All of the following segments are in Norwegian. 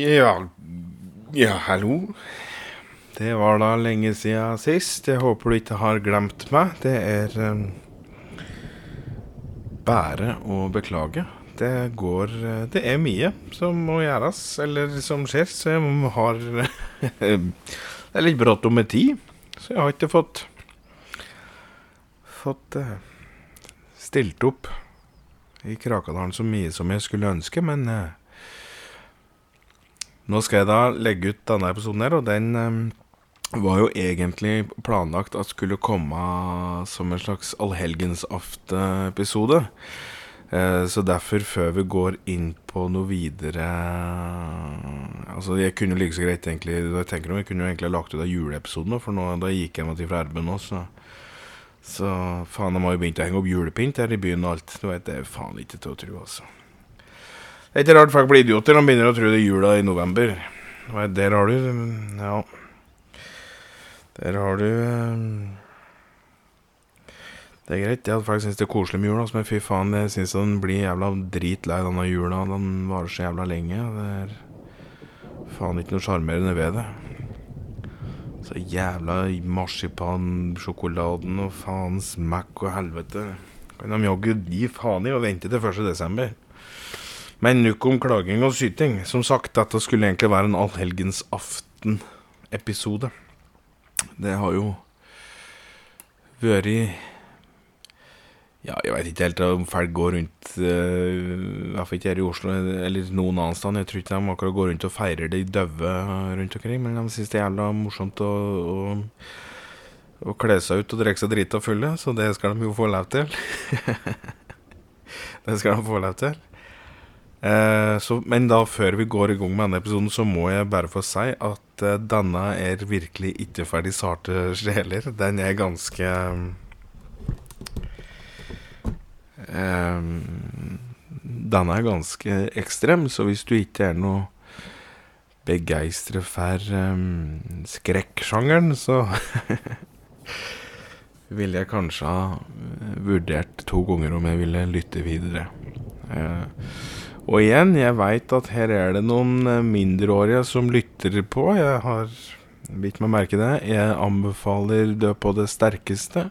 Ja Ja, hallo. Det var da lenge siden sist. Jeg håper du ikke har glemt meg. Det er um, bare å beklage. Det går Det er mye som må gjøres, eller som skjer, så jeg har Det er litt brått med tid, så jeg har ikke fått Fått uh, stilt opp i Krakadalen så mye som jeg skulle ønske, men uh, nå skal jeg da legge ut denne episoden her, og den um, var jo egentlig planlagt at skulle komme som en slags allhelgensaftenepisode. Eh, så derfor, før vi går inn på noe videre Altså, jeg kunne like så greit egentlig Jeg tenker Jeg kunne jo egentlig lagt ut av juleepisoden, for nå, da gikk jeg meg til fra RB nå, så Så faen, de har jo begynt å henge opp julepynt her i byen og alt. Du vet, det er faen ikke til å tro, altså. Det er ikke rart folk blir idioter. De begynner å tro det er jula i november. Der har du Ja. Der har du eh, Det er greit, det at folk syns det er koselig med jula, men fy faen, jeg syns den blir jævla dritlei denne jula. Den varer så jævla lenge. Det er faen ikke noe sjarmerende ved det. Så jævla marsipansjokoladen og faens Mac og helvete. Kan de jaggu gi faen i å vente til 1. desember? Men nok om klaging og syting. Som sagt, dette skulle egentlig være en allhelgensaften-episode. Det har jo vært Ja, jeg vet ikke helt om folk går rundt uh, I hvert fall ikke her i Oslo eller noen annen sted. Jeg tror ikke de akkurat går rundt og feirer de døde rundt omkring, men de syns det er jævla morsomt å, å, å kle seg ut og drikke seg drita fulle, så det skal de jo få lov til. det skal de få lov til. Eh, så, men da før vi går i gang med denne episoden, så må jeg bare få si at eh, denne er virkelig ikke ferdig sarte sjeler. Den er ganske eh, Denne er ganske ekstrem, så hvis du ikke er noe begeistret for um, skrekksjangeren, så ville jeg kanskje ha vurdert to ganger om jeg ville lytte videre. Eh, og igjen, jeg veit at her er det noen eh, mindreårige som lytter på. Jeg har bitt meg merke det. Jeg anbefaler det på det sterkeste.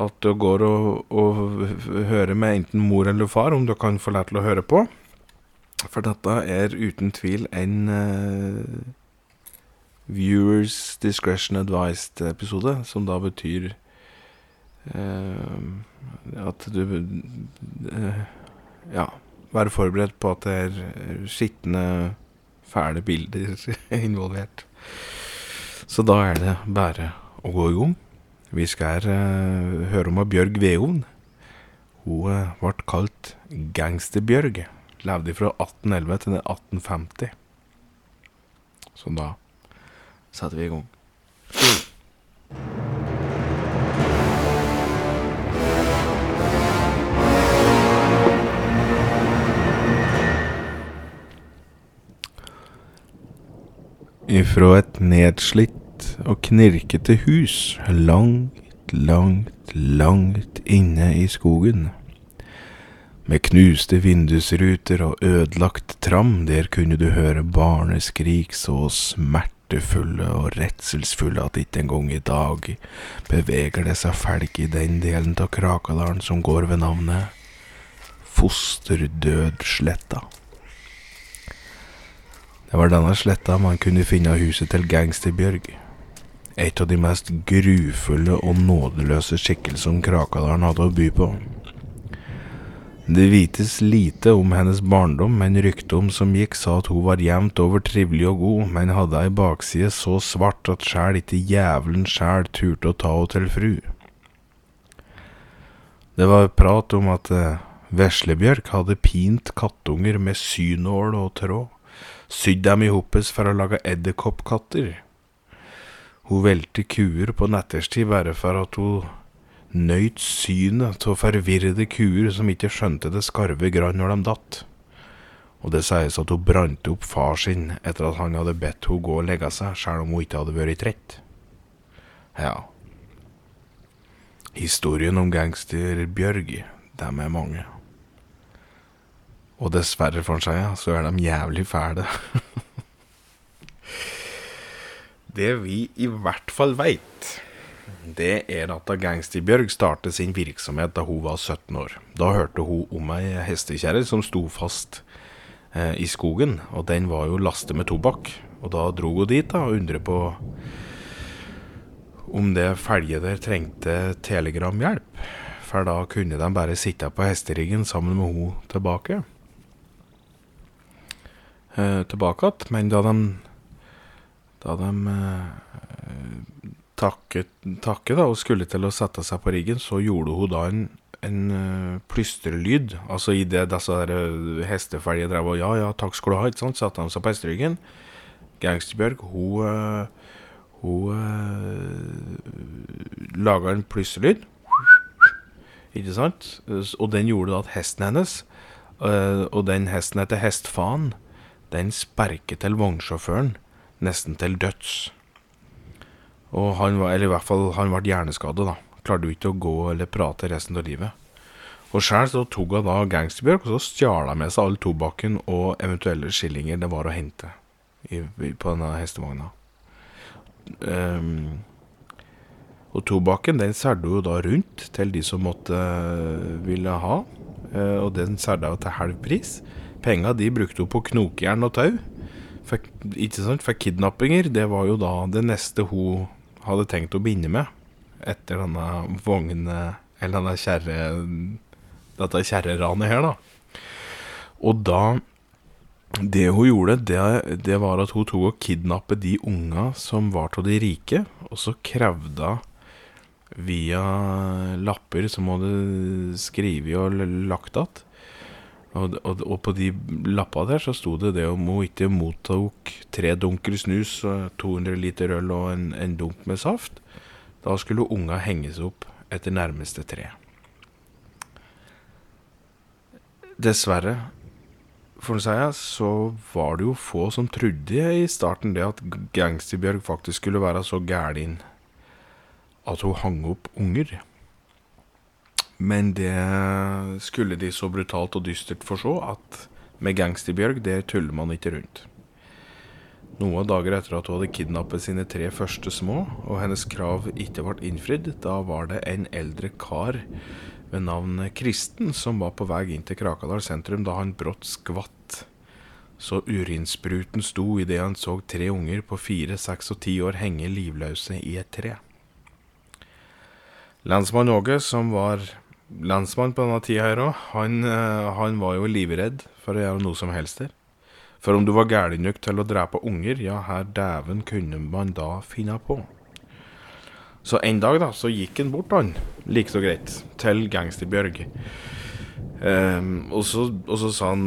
At du går og, og hører med enten mor eller far, om du kan få lært til å høre på. For dette er uten tvil en uh, viewers discretion advised-episode, som da betyr uh, at du uh, Ja være forberedt på at det er skitne, fæle bilder involvert. Så da er det bare å gå i gang. Vi skal uh, høre om Bjørg Veon. Hun uh, ble kalt Gangsterbjørg. Levde fra 1811 til 1850. Så da setter vi i gang. Ifra et nedslitt og knirkete hus langt, langt, langt inne i skogen. Med knuste vindusruter og ødelagt tram, der kunne du høre barneskrik så smertefulle og redselsfulle at ikke engang i dag beveger det seg folk i den delen av Krakadalen som går ved navnet Fosterdødsletta. Det var denne sletta man kunne finne huset til Gangsterbjørg. Et av de mest grufulle og nådeløse skikkelsene Krakadalen hadde å by på. Det vites lite om hennes barndom, men ryktet om som gikk sa at hun var jevnt over trivelig og god, men hadde ei bakside så svart at sjæl ikke jævelen sjæl turte å ta henne til fru. Det var prat om at eh, Veslebjørk hadde pint kattunger med synål og tråd sydd dem i hoppes for å lage edderkoppkatter. Hun velte kuer på natterstid bare for at hun nøyt synet av forvirrede kuer som ikke skjønte det skarve grann når de datt. Og det sies at hun brante opp far sin etter at han hadde bedt henne gå og legge seg, selv om hun ikke hadde vært trett. Ja. Historien om gangster Bjørg, dem er mange. Og dessverre, for seg, så er de jævlig fæle. det vi i hvert fall veit, det er at da Gangsterbjørg startet sin virksomhet da hun var 17 år. Da hørte hun om ei hestekjerre som sto fast eh, i skogen, og den var jo lastet med tobakk. Og da dro hun dit da og undret på om det felget der trengte telegramhjelp. For da kunne de bare sitte på hesteryggen sammen med hun tilbake. Eh, tilbake igjen. Men da de, da de eh, takket, takket da, og skulle til å sette seg på riggen, så gjorde hun da en, en uh, plystrelyd. Altså idet disse uh, hestefelgene drev og Ja, ja, takk skal du ha, ikke sant, satte de seg på hesteryggen. Gangsterbjørg, hun, uh, hun uh, laga en plystrelyd. Ikke sant? Og den gjorde da at hesten hennes, og den hesten heter Hestfaen, den sperket til vognsjåføren nesten til døds. Og han var, eller i hvert fall, han ble hjerneskadet, da. Klarte jo ikke å gå eller prate resten av livet. Og sjøl så tok hun da gangsterbjørk, og så stjal hun med seg all tobakken og eventuelle skillinger det var å hente i, på denne hestevogna. Um, og tobakken den solgte hun da rundt til de som måtte uh, ville ha, uh, og den solgte hun til halv pris. Penga de brukte hun på knokjern og tau. For, ikke sant? For kidnappinger, det var jo da det neste hun hadde tenkt å begynne med. Etter denne vogn... Eller denne kjerre... Dette kjerreranet her, da. Og da Det hun gjorde, det, det var at hun tok og kidnappet de unga som var av de rike, og så krevde via lapper som hun hadde skrevet og lagt igjen og, og, og, på de lappa der så sto det det om hun ikke mottok tre dunker snus, 200 liter øl og en, en dunk med saft. Da skulle unga henges opp etter nærmeste tre. Dessverre, for å si det, så var det jo få som trodde i starten det at Gangsterbjørg faktisk skulle være så gæren at hun hang opp unger. Men det skulle de så brutalt og dystert forså at med Gangsterbjørg, det tuller man ikke rundt. Noen dager etter at hun hadde kidnappet sine tre første små, og hennes krav ikke ble innfridd, da var det en eldre kar ved navn Kristen som var på vei inn til Krakadal sentrum da han brått skvatt. Så urinspruten sto idet han så tre unger på fire, seks og ti år henge livløse i et tre. Lensmann Åge, som var lensmann på denne tida her òg, han, eh, han, var jo livredd for å gjøre noe som helst her. For om du var gæren nok til å drepe unger, ja, her dæven kunne man da finne på. Så en dag da, så gikk han bort, han, like så greit, til Gangsterbjørg. Um, og, så, og, så, sa han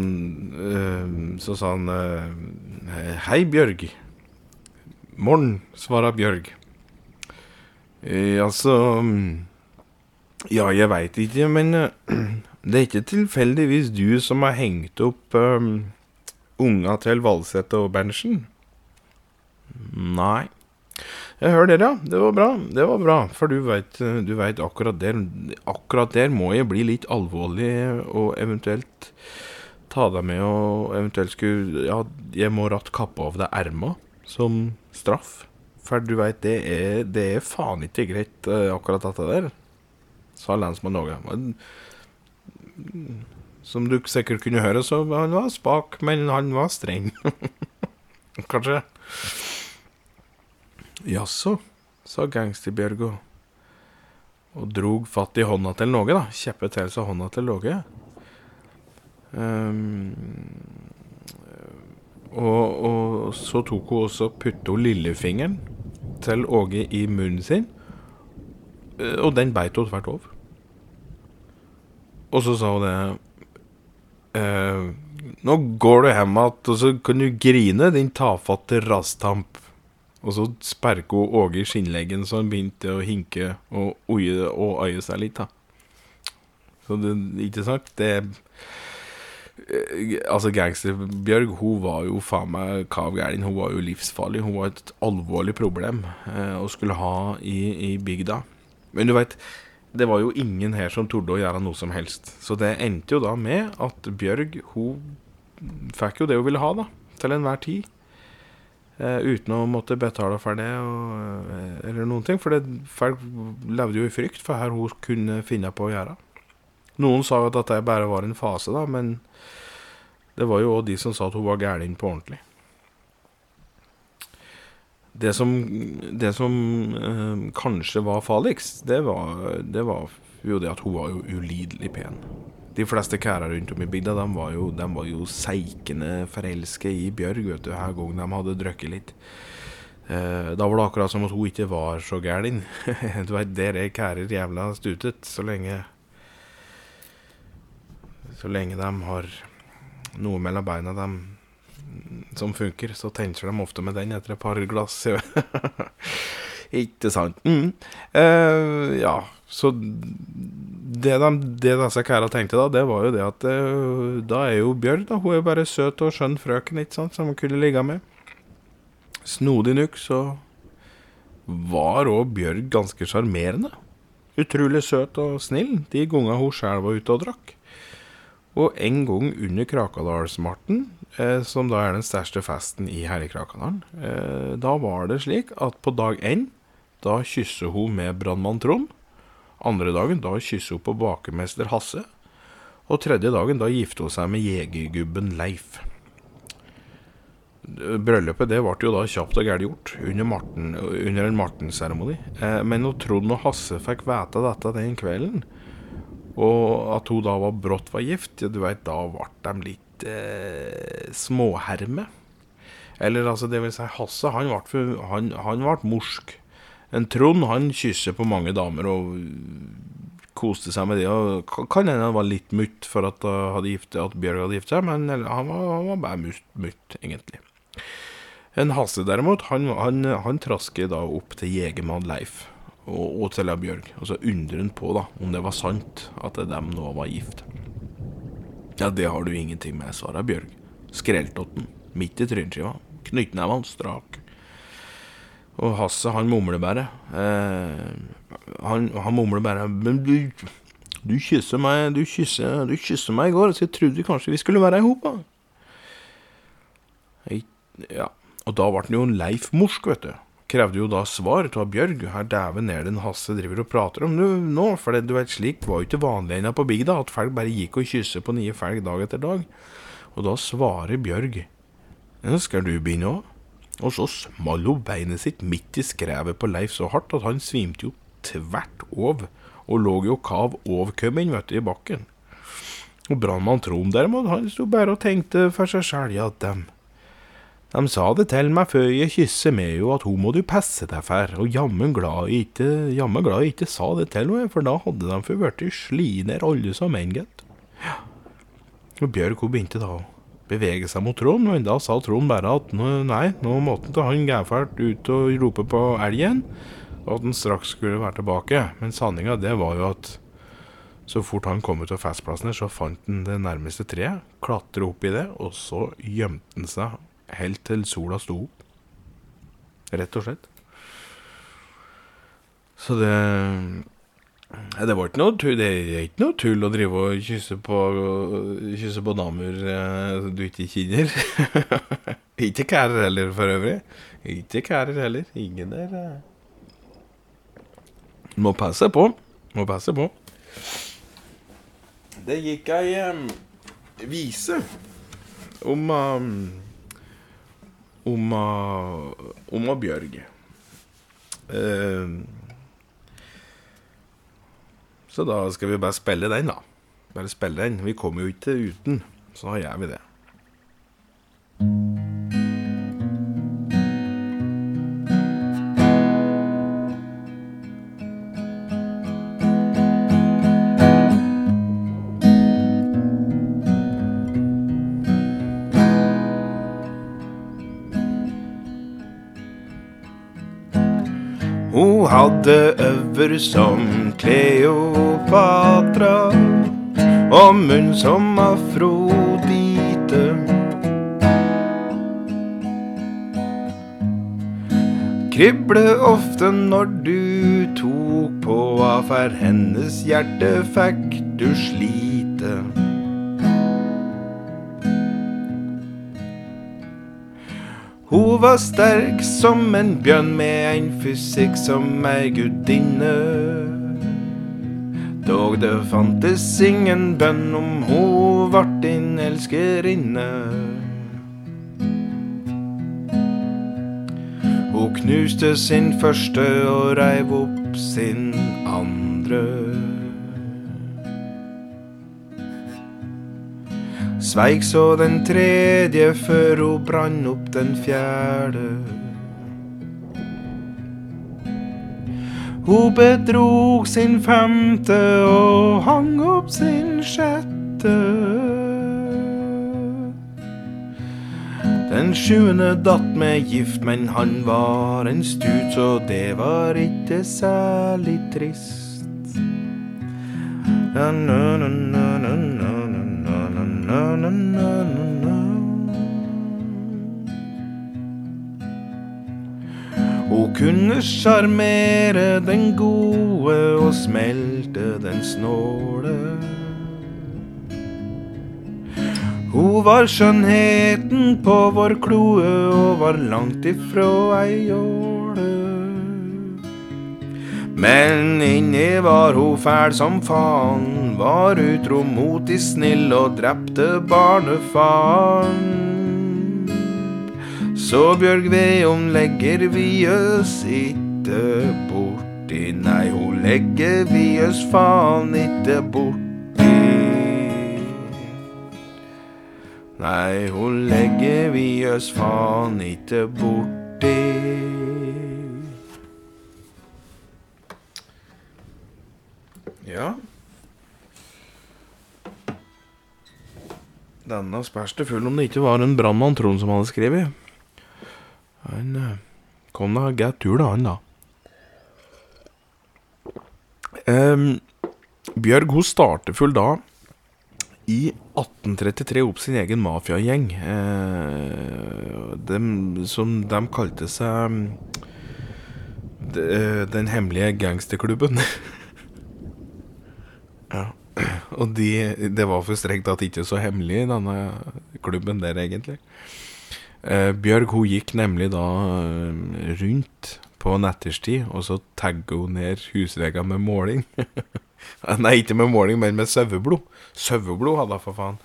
um, Så sa han uh, Hei, Bjørg. Morn, svarer Bjørg. Uh, altså um, ja, jeg veit ikke, men uh, det er ikke tilfeldigvis du som har hengt opp um, unga til Valseth og Berntsen? Nei. Jeg hører dere, ja. Det var bra. Det var bra, For du veit, du vet akkurat der Akkurat der må jeg bli litt alvorlig og eventuelt ta deg med og eventuelt skulle Ja, jeg må ratt kappe av deg erma som straff. For du veit, det, det, er faen ikke greit, akkurat dette der sa lensmann Åge. Som du sikkert kunne høre, så han var spak, men han var streng. Kanskje. Jaså, sa Gangsterbjørg og, og drog fatt i hånda til Någe, da. Kjeppet til seg hånda til Någe. Um, og, og, så tok hun også putta lillefingeren til Åge i munnen sin, eh, og den beit hun tvert over. Og så sa hun det eh, Nå går du hjem igjen, og så kan du grine, din tafatte rastamp. Og så sperka hun Åge i skinnleggen, så han begynte å hinke og oie og eie seg litt, da. Så det, ikke sant? Det eh, Altså, Gangsterbjørg, hun var jo faen meg kav. Hun var jo livsfarlig. Hun var et alvorlig problem eh, å skulle ha i, i bygda. Men du veit det var jo ingen her som torde å gjøre noe som helst. Så det endte jo da med at Bjørg hun fikk jo det hun ville ha, da. Til enhver tid. Eh, uten å måtte betale for det og, eh, eller noen ting. For det, folk levde jo i frykt for hva hun kunne finne på å gjøre. Noen sa jo at dette bare var en fase, da, men det var jo òg de som sa at hun var gæren på ordentlig. Det som, det som øh, kanskje var farligst, det var, det var, jo det at hun var jo ulidelig pen. De fleste kærer rundt om i bygda de var jo, jo seikende forelska i Bjørg vet du, hver gang de hadde drukket litt. Eh, da var det akkurat som at hun ikke var så gæren. du veit, der er kærer jævla stutet så lenge Så lenge de har noe mellom beina dem som funker, så tenker de ofte med den etter et par glass. Ikke sant? Mm. Eh, ja, så det, de, det disse kæra tenkte da, det var jo det at eh, da er jo Bjørg, da. Hun er jo bare søt og skjønn frøken, ikke sant, som hun kunne ligge med. Snodig nok så var òg Bjørg ganske sjarmerende. Utrolig søt og snill de gangene hun sjøl var ute og drakk. Og en gang under Krakadalsmarten, som da er den største festen i Herrekrakanalen. Eh, da var det slik at på dag én, da kysser hun med brannmann Trond. Andre dagen, da kysser hun på bakemester Hasse. Og tredje dagen, da gifter hun seg med jegergubben Leif. Bryllupet det ble jo da kjapt og gærent gjort under, Martin, under en Marten-seremoni. Eh, men når Trond og Hasse fikk vite dette den kvelden, og at hun da var brått var gift, du veit, da ble de litt eh, småherme. Eller altså, det vil si, Hasse han ble, han, han ble morsk. En Trond han kysser på mange damer og koste seg med det. Og kan hende han var litt mutt for at, hadde gifte, at Bjørg hadde giftet seg, men han, var, han, var, bare mutt, mutt, egentlig. En Hasse derimot, han, han, han trasker da opp til jegermann Leif og, og til Bjørg. Og så undrer han på da, om det var sant at de nå var gift. Ja, det har du ingenting med, svarer Bjørg. Skrelltotten, midt i tryneskiva. Knyttneven strak. Og Hasse, han mumler bare. Eh, han, han mumler bare Men du, du kysser meg Du kysser, du kysser meg i går, så jeg trodde kanskje vi skulle være i hop. Ja. Og da ble han jo Leif Morsk, vet du krevde jo da svar av Bjørg. Her dæven er det en Hasse driver og prater om nå, for det, du vet, slik var jo ikke vanlig ennå på bygda, at folk bare gikk og kysset på nye felg dag etter dag. Og da svarer Bjørg, skal du begynne òg? Og så small hun beinet sitt midt i skrevet på Leif så hardt at han svimte jo tvert over, og lå jo kav overkommen, vet du, i bakken. Og brannmann Trond derimot, han sto bare og tenkte for seg sjæl, ja, dem. De sa det til meg før jeg kysset med jo at hun må du passe deg for, og jammen glad jeg ikke, jammen glad jeg ikke sa det til henne, for da hadde de for blitt sliner alle som en, gitt. Ja. Og Bjørg hun begynte da å bevege seg mot Trond, men da sa Trond bare at nei, nå måtte han gærfælt ut og rope på elgen, og at han straks skulle være tilbake. Men sanninga det var jo at så fort han kom ut av festplassen, så fant han det nærmeste treet, klatra opp i det, og så gjemte han seg helt til sola sto opp. Rett og slett. Så det det var ikke noe tull, det er ikke noe tull å drive og kysse på, kysse på damer eh, du ikke kjenner. ikke kærer heller, for øvrig. Ikke kærer heller. Ingen der. Eh. Må passe på. Må passe på. Det gikk ei um, vise om um, om, om Bjørg. Uh, så da skal vi bare spille den, da. Bare spille den. Vi kommer jo ikke uten, så da gjør vi det. Hadde øver som Kleopatra og munn som Afrodite. Krible ofte når du tok på for hennes hjerte fikk du slite. Hun var sterk som en bjørn med en fysikk som ei gudinne. Dog det fantes ingen bønn om hun vart din elskerinne. Hun knuste sin første og reiv opp sin andre. Sveik så den tredje før hun brann opp den fjerde. Hun bedrog sin femte og hang opp sin sjette. Den sjuende datt med gift, men han var en stut, så det var ikke særlig trist. Ja, nø, nø, nø, na, na, na, na, na. Hun kunne sjarmere den gode og smelte den snåle. Hun var skjønnheten på vår kloe og var langt ifra ei jåle. Men inni var hun fæl som faen, var utro mot de snill og drepte barnefaren. Så Bjørg Veum legger oss itte borti, nei, hun legger vi oss faen itte borti. Nei, hun legger vi oss faen itte borti. Ja. Denne spørs det full om det ikke var en brannmann Trond som hadde skrevet. Han eh, kom da gæt tur, da, han, da. Um, Bjørg hun starter full da i 1833 opp sin egen mafiagjeng. Eh, som de kalte seg de, eh, Den hemmelige gangsterklubben. ja. Og de, det var for strengt tatt ikke så hemmelig, denne klubben der, egentlig. Eh, Bjørg hun gikk nemlig da eh, rundt på natterstid, og så tagga hun ned husvegger med måling. Nei, ikke med måling, men med saueblod. Saueblod hadde hun, for faen.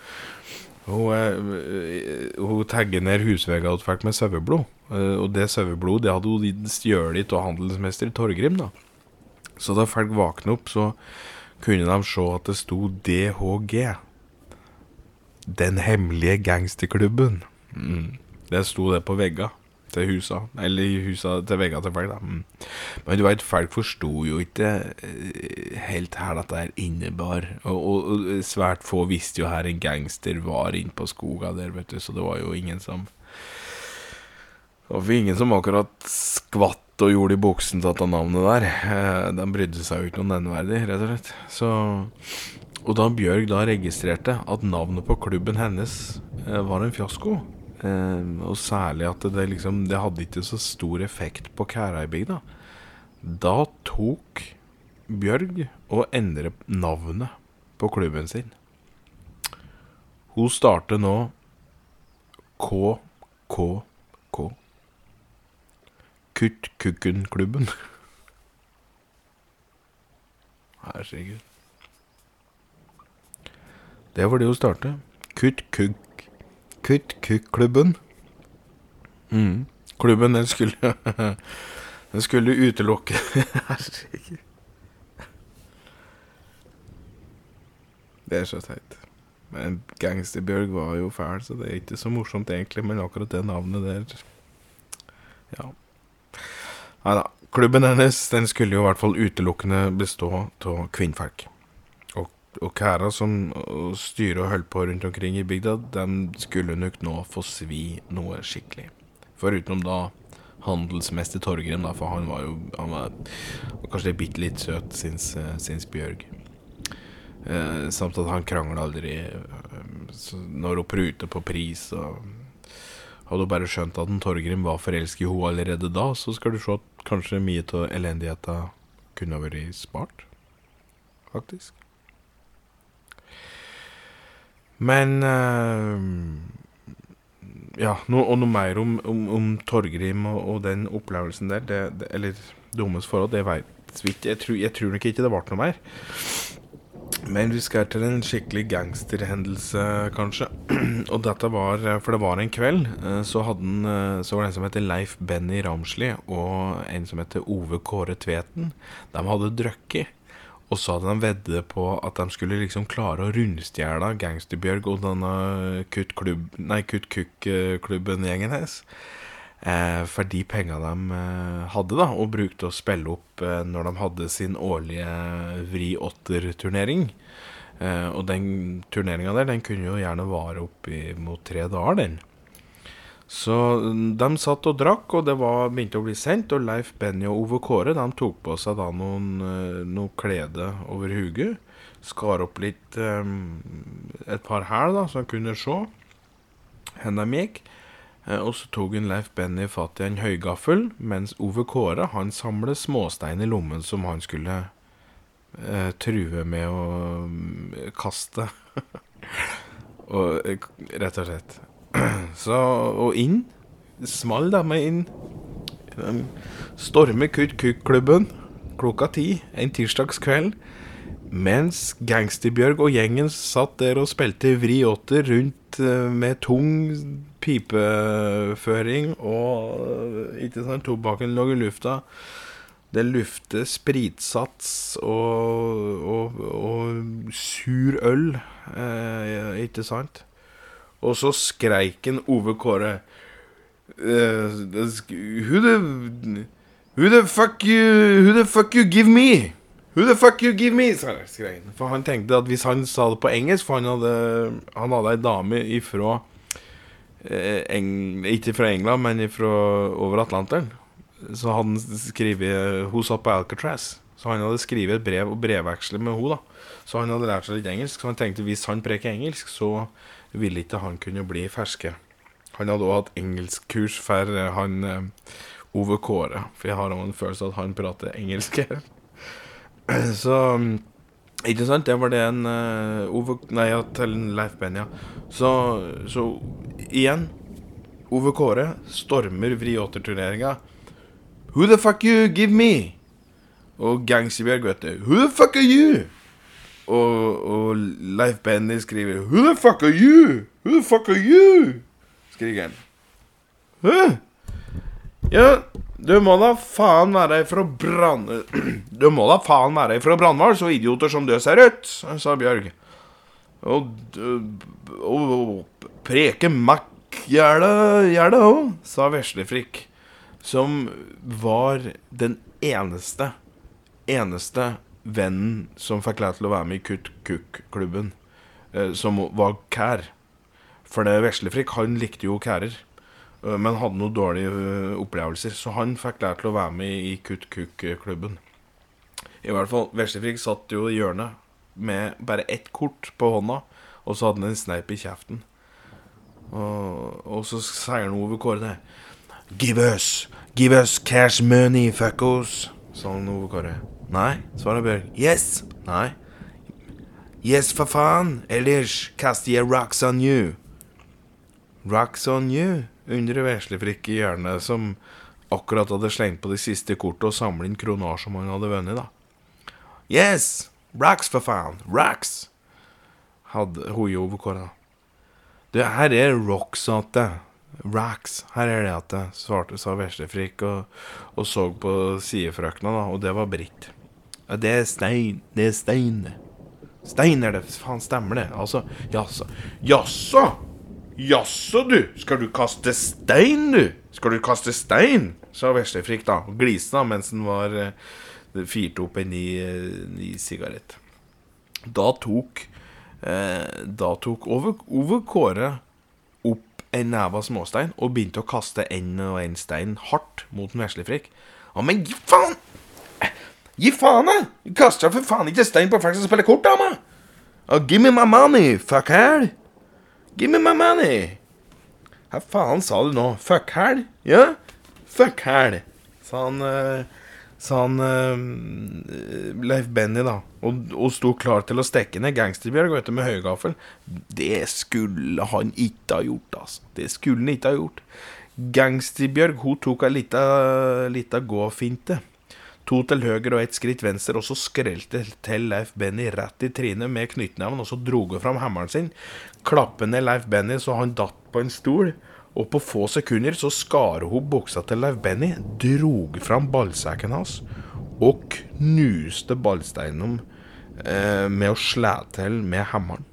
Hun, eh, hun tagger ned husvegger hun fikk med saueblod. Eh, og det saueblodet det hadde hun stjålet av handelsmester Torgrim. da Så da folk våkna opp, så kunne de se at det sto DHG. Den hemmelige gangsterklubben. Mm. Det sto det på vegga til husa. Eller husa til vegga til folk, da. Mm. Men du veit, folk forsto jo ikke eh, helt her at det her innebar. Og, og, og svært få visste jo her en gangster var inne på skoga der, vet du, så det var jo ingen som Det var ingen som akkurat skvatt og gjorde i buksen til dette navnet der. Den brydde seg jo ikke noe nevneverdig, rett og slett. Så Og da Bjørg da registrerte at navnet på klubben hennes eh, var en fiasko, eh, og særlig at det liksom Det hadde ikke så stor effekt på Kæreibygda, da tok Bjørg og endret navnet på klubben sin. Hun starter nå KKK. Kutt Kukken-klubben. Herregud. Det var det hun startet. Kutt Kukk Kutt Kukk-klubben. Mm. Klubben, den skulle Den skulle utelukke Herregud. Det er så teit. Men Gangsterbjørg var jo fæl, så det er ikke så morsomt egentlig, men akkurat det navnet der Ja. Nei da. Klubben hennes den skulle jo i hvert fall utelukkende bestå av kvinnfolk. Og, og kæra som styrer og holdt på rundt omkring i bygda, Den skulle nok nå få svi noe skikkelig. Foruten da handelsmester Torgrim, da, for han var jo han var, kanskje bitte litt søt, syns, syns Bjørg. Eh, samt at han krangla aldri eh, når hun pruter på pris. Og hadde hun bare skjønt at en Torgrim var forelsket i henne allerede da, så skal du se at kanskje mye av elendigheta kunne ha vært spart. faktisk. Men uh, Ja, no, og noe mer om, om, om Torgrim og, og, den opplevelsen der, det, det, eller deres forhold, det veit vi ikke. Jeg tror nok ikke det ble noe mer. Men vi skal til en skikkelig gangsterhendelse, kanskje. og dette var For det var en kveld. Eh, så, hadde eh, så var det en som heter Leif Benny Ramsli, og en som heter Ove Kåre Tveten. De hadde drukket. Og så hadde de veddet på at de skulle liksom klare å rundstjele Gangsterbjørg og denne Kutt Kukk-klubben-gjengen hans. Eh, for de penga de eh, hadde, da, og brukte å spille opp eh, når de hadde sin årlige Vri åtter-turnering. Og den turneringa der, den kunne jo gjerne vare opp mot tre dager, den. Så mm, de satt og drakk, og det var, begynte å bli sendt. Og Leif Benny og Ove Kåre de tok på seg da noen, noe klede over huget. Skar opp litt um, et par hæl, da, så han kunne se hvor de gikk. Eh, og så tok hun Leif Benny fatt i en høygaffel, mens Ove Kåre han samlet småstein i lommen som han skulle eh, true med å um, kaste. og, rett og slett. Så, og inn. Small da med inn. Stormer Kutt Kukk-klubben klokka ti en tirsdagskveld. Mens Gangsterbjørg og gjengen satt der og spilte vri åtter rundt uh, med tung pipeføring og uh, ikke sant, tobakken lå i lufta. Det lufter spritsats og, og, og sur øl, eh, ikke sant? Og så skreik en Ove Kåre eh, who, the, who the fuck you Who the fuck you give me? Who the fuck you give me? For han tenkte at hvis han sa det på engelsk For han hadde, han hadde ei dame ifra eh, eng, Ikke fra England, men fra over Atlanteren. Så han skriver Hun satt på Alcatraz. Så han hadde skrevet et brev og brevveksle med henne. Så han hadde lært seg litt engelsk. Så han tenkte hvis han preker engelsk, så ville ikke han kunne bli ferske. Han hadde òg hatt engelskkurs for eh, han eh, Ove Kåre, for jeg har en følelse at han prater engelsk. Så ikke sant? Det var det en uh, Ove Nei, ja, til Leif Benja. Så, så igjen Ove Kåre stormer Vriåter-turneringa. Who the fuck you give me? Og Gangsterbjørg, vet du. Who the fuck are you? Og, og Leif Benny skriver Who the fuck are you? Who the fuck are you? Skriker han. Hæ? Ja, du må da faen være ifra brann... Du må da faen være ifra Brandval, så idioter som du ser ut, sa Bjørg. Og, og, og preke makk gjerne òg, sa Veslefrikk. Som var den eneste, eneste vennen som fikk lov til å være med i Kutt Kukk-klubben, eh, som var kær. For det Veslefrikk, han likte jo kærer, men hadde noen dårlige uh, opplevelser. Så han fikk lært til å være med i Kutt Kuk-klubben. I hvert fall, Veslefrik satt jo i hjørnet med bare ett kort på hånda, og så hadde han en sneip i kjeften. Og, og så sier han Ove Kåre det. Give us, give us cash money, fuckos, sa han Ove Kåre. Nei, svarer Bjørg. Yes. Nei. Yes, for faen. Ellers kaster jeg rocks on you. Rocks on you, undrer veslefrikk i hjørnet, som akkurat hadde slengt på de siste kortene og samlet inn kroner som han hadde vunnet, da. Yes! Rocks, for faen! Rocks! Hadde hun jo kåra. Du, her er rocks atte. det. Rocks. Her er det at det, svarte, sa veslefrikk og, og så på sidefrøkna, da, og det var Britt. Det er stein. Det er stein. Stein er det. Faen, stemmer det? Altså, jaså. Jaså? Jaså, du. Skal du kaste stein, du? Skal du kaste stein? sa Veslefrikk da, og gliste da mens han var uh, firte opp en ny, uh, ny sigarett. Da tok uh, Da tok Ove, Ove Kåre opp en neve småstein og begynte å kaste en og en stein hardt mot Veslefrikk. Ja, men gi faen! Gi faen, da! Kaster for faen ikke stein på folk som spiller kort, da, meg! Give me my money, fuck her! Give me my money! Hva faen sa du nå? Fuck her? Ja? Fuck her, sa han uh, sa han uh, Leif Benny, da. Og, og sto klar til å stekke ned Gangsterbjørg vet du, med høygaffel. Det skulle han ikke ha gjort, altså. Det skulle han ikke ha gjort. Gangsterbjørg hun tok ei lita, lita gåfinte. To til høyre og ett skritt venstre, og så skrelte til Leif Benny rett i trynet med knyttneven, og så dro hun fram hammeren sin, klappet ned Leif Benny så han datt på en stol. Og på få sekunder så skar hun buksa til Leif Benny, drog fram ballsekken hans og knuste ballsteinen eh, med å slå til med hammeren.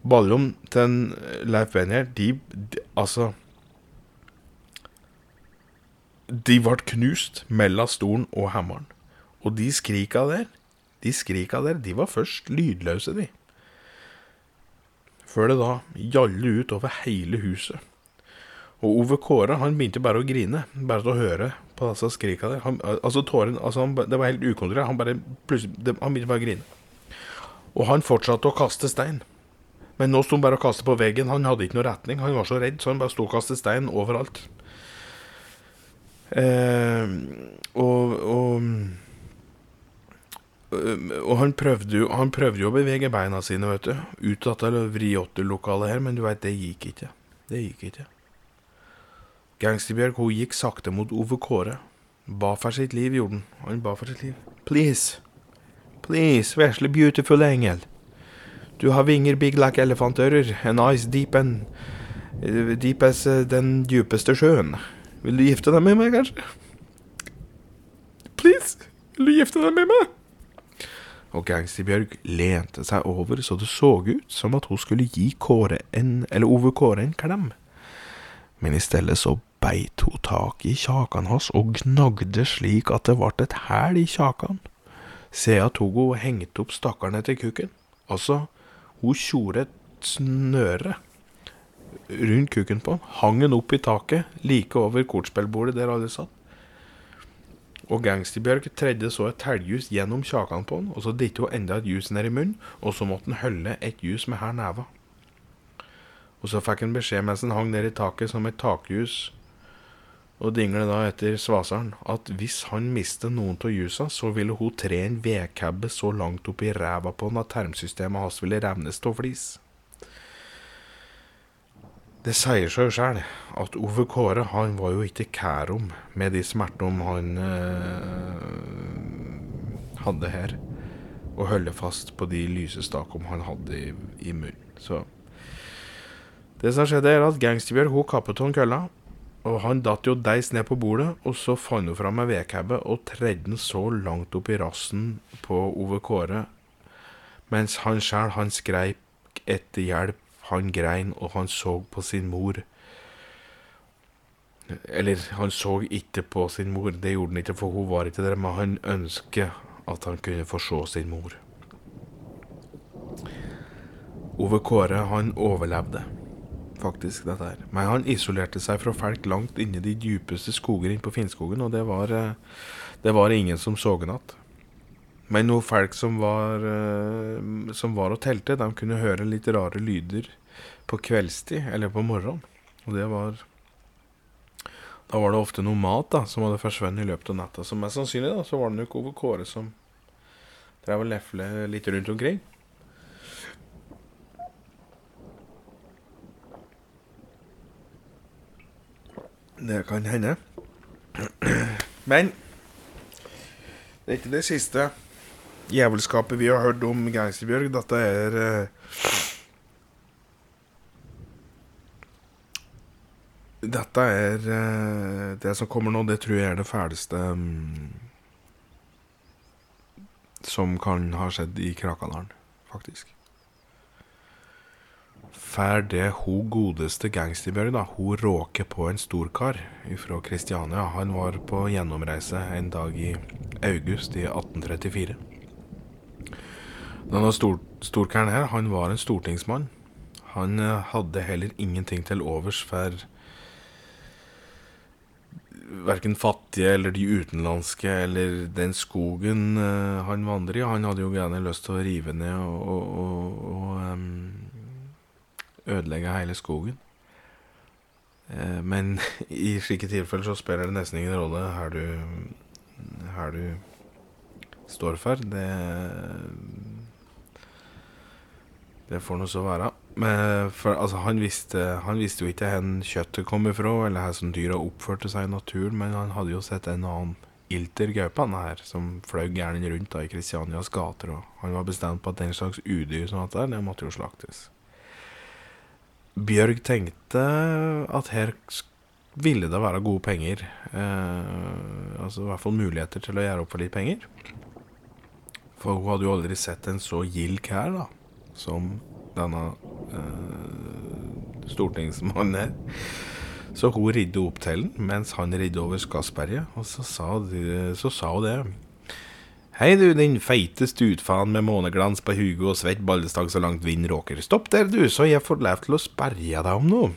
Ballrom til Leif Benny, de, de Altså De ble knust mellom stolen og hammeren. Og de skrika der, de skrika der, de var først lydløse, de. Før det da gjallte ut over hele huset. Og Ove Kåre han begynte bare å grine, bare til å høre på disse skrika der. Han, altså tåren, altså han, Det var helt ukontrollert. Han han begynte bare å grine. Og han fortsatte å kaste stein. Men nå sto han bare og kastet på veggen. Han hadde ikke noe retning. Han var så redd, så han bare sto og kastet stein overalt. Eh, og, og, og han prøvde, jo, han prøvde jo å bevege beina sine, vet du. Ut av dette vriåtterlokalet her, men du veit, det gikk ikke. Det gikk ikke. Gangsterbjørg hun gikk sakte mot Ove Kåre. Ba for sitt liv, gjorde han. Han ba for sitt liv. Please. Please, vesle beautiful engel. Du har vinger big like elefantører. En eyes deep and Deep as eh, den djupeste sjøen. Vil du gifte deg med meg, kanskje? Please, vil du gifte deg med meg? Og Gangsterbjørg lente seg over så det så ut som at hun skulle gi Kåre en, eller Ove Kåre en klem. Men i stedet så beit hun tak i kjakan hans og gnagde slik at det vart et hæl i kjakan. Sea og hengte opp stakkaren etter kukken. Altså, hun tjorde et snøre rundt kukken på han, hang den opp i taket, like over kortspillbordet der alle satt. Og Gangsterbjørg tredde så et telljus gjennom kjakan på han, og så dyttet hun enda et jus ned i munnen, og så måtte han holde et jus med her neva. Og så fikk han beskjed mens han hang ned i taket som et takljus, og dingle da etter svaseren, at hvis han mistet noen av ljusa, så ville hun tre en vedkabbe så langt opp i ræva på han at tarmsystemet hans ville revnes av flis. Det sier seg sjøl at Ove Kåre han var jo ikke kærom med de smertene han øh, hadde her, og holde fast på de lysestakene han hadde i, i munnen. Så det som skjedde, er at Gangsterbjørg hun kappet av kølla, og han datt jo deis ned på bordet, og så fant hun fram ei vedkabbe og tredde den så langt opp i rassen på Ove Kåre, mens han sjæl, han skreik etter hjelp han grein, og han så på sin mor. Eller, han så ikke på sin mor, det gjorde han ikke, for hun var ikke der, men han ønsket at han kunne få se sin mor. Ove Kåre, han overlevde faktisk dette her. Men han isolerte seg fra folk langt inne i de dypeste skoger inne på Finnskogen, og det var, det var ingen som så han igjen. Men noen folk som var, som var og telte, de kunne høre litt rare lyder på kveldstid eller på morgenen. Og det var Da var det ofte noe mat da som hadde forsvunnet i løpet av natta. Så mest sannsynlig da så var det nok Ove Kåre som drev og lefle litt rundt omkring. Det kan hende. Men det er ikke det siste jævelskapet vi har hørt om Gangsterbjørg. Dette er uh, Dette er uh, Det som kommer nå, det tror jeg er det fæleste um, som kan ha skjedd i Krakadalen, faktisk. Fær det hun godeste Gangsterbjørg, da, hun råker på en storkar fra Kristiania. Han var på gjennomreise en dag i august i 1834. Denne stor, storkaren her, han var en stortingsmann. Han uh, hadde heller ingenting til overs for verken fattige eller de utenlandske eller den skogen uh, han vandrer i. Han hadde jo gjerne lyst til å rive ned og, og, og, og um, ødelegge hele skogen. Uh, men i slike tilfeller så spiller det nesten ingen rolle her du, her du står for, det Det får nå så være. Men for, altså, han, visste, han visste jo ikke hvor kjøttet kom ifra, eller hvordan dyra oppførte seg i naturen, men han hadde jo sett en annen ilter her, som fløy gæren rundt da i Kristianias gater, og han var bestemt på at den slags udyr som der, det måtte jo slaktes. Bjørg tenkte at her ville det være gode penger. Eh, altså i hvert fall muligheter til å gjøre opp for litt penger. For hun hadde jo aldri sett en så gild kær da, som denne eh, stortingsmannen er. Så hun ridde opp til den mens han ridde over Skassberget, og så sa, de, så sa hun det. Hei du, din feite stutfaen med måneglans på huget og svett ballestang så langt vind råker. Stopp der, du, så jeg får lov til å sperre deg om noe.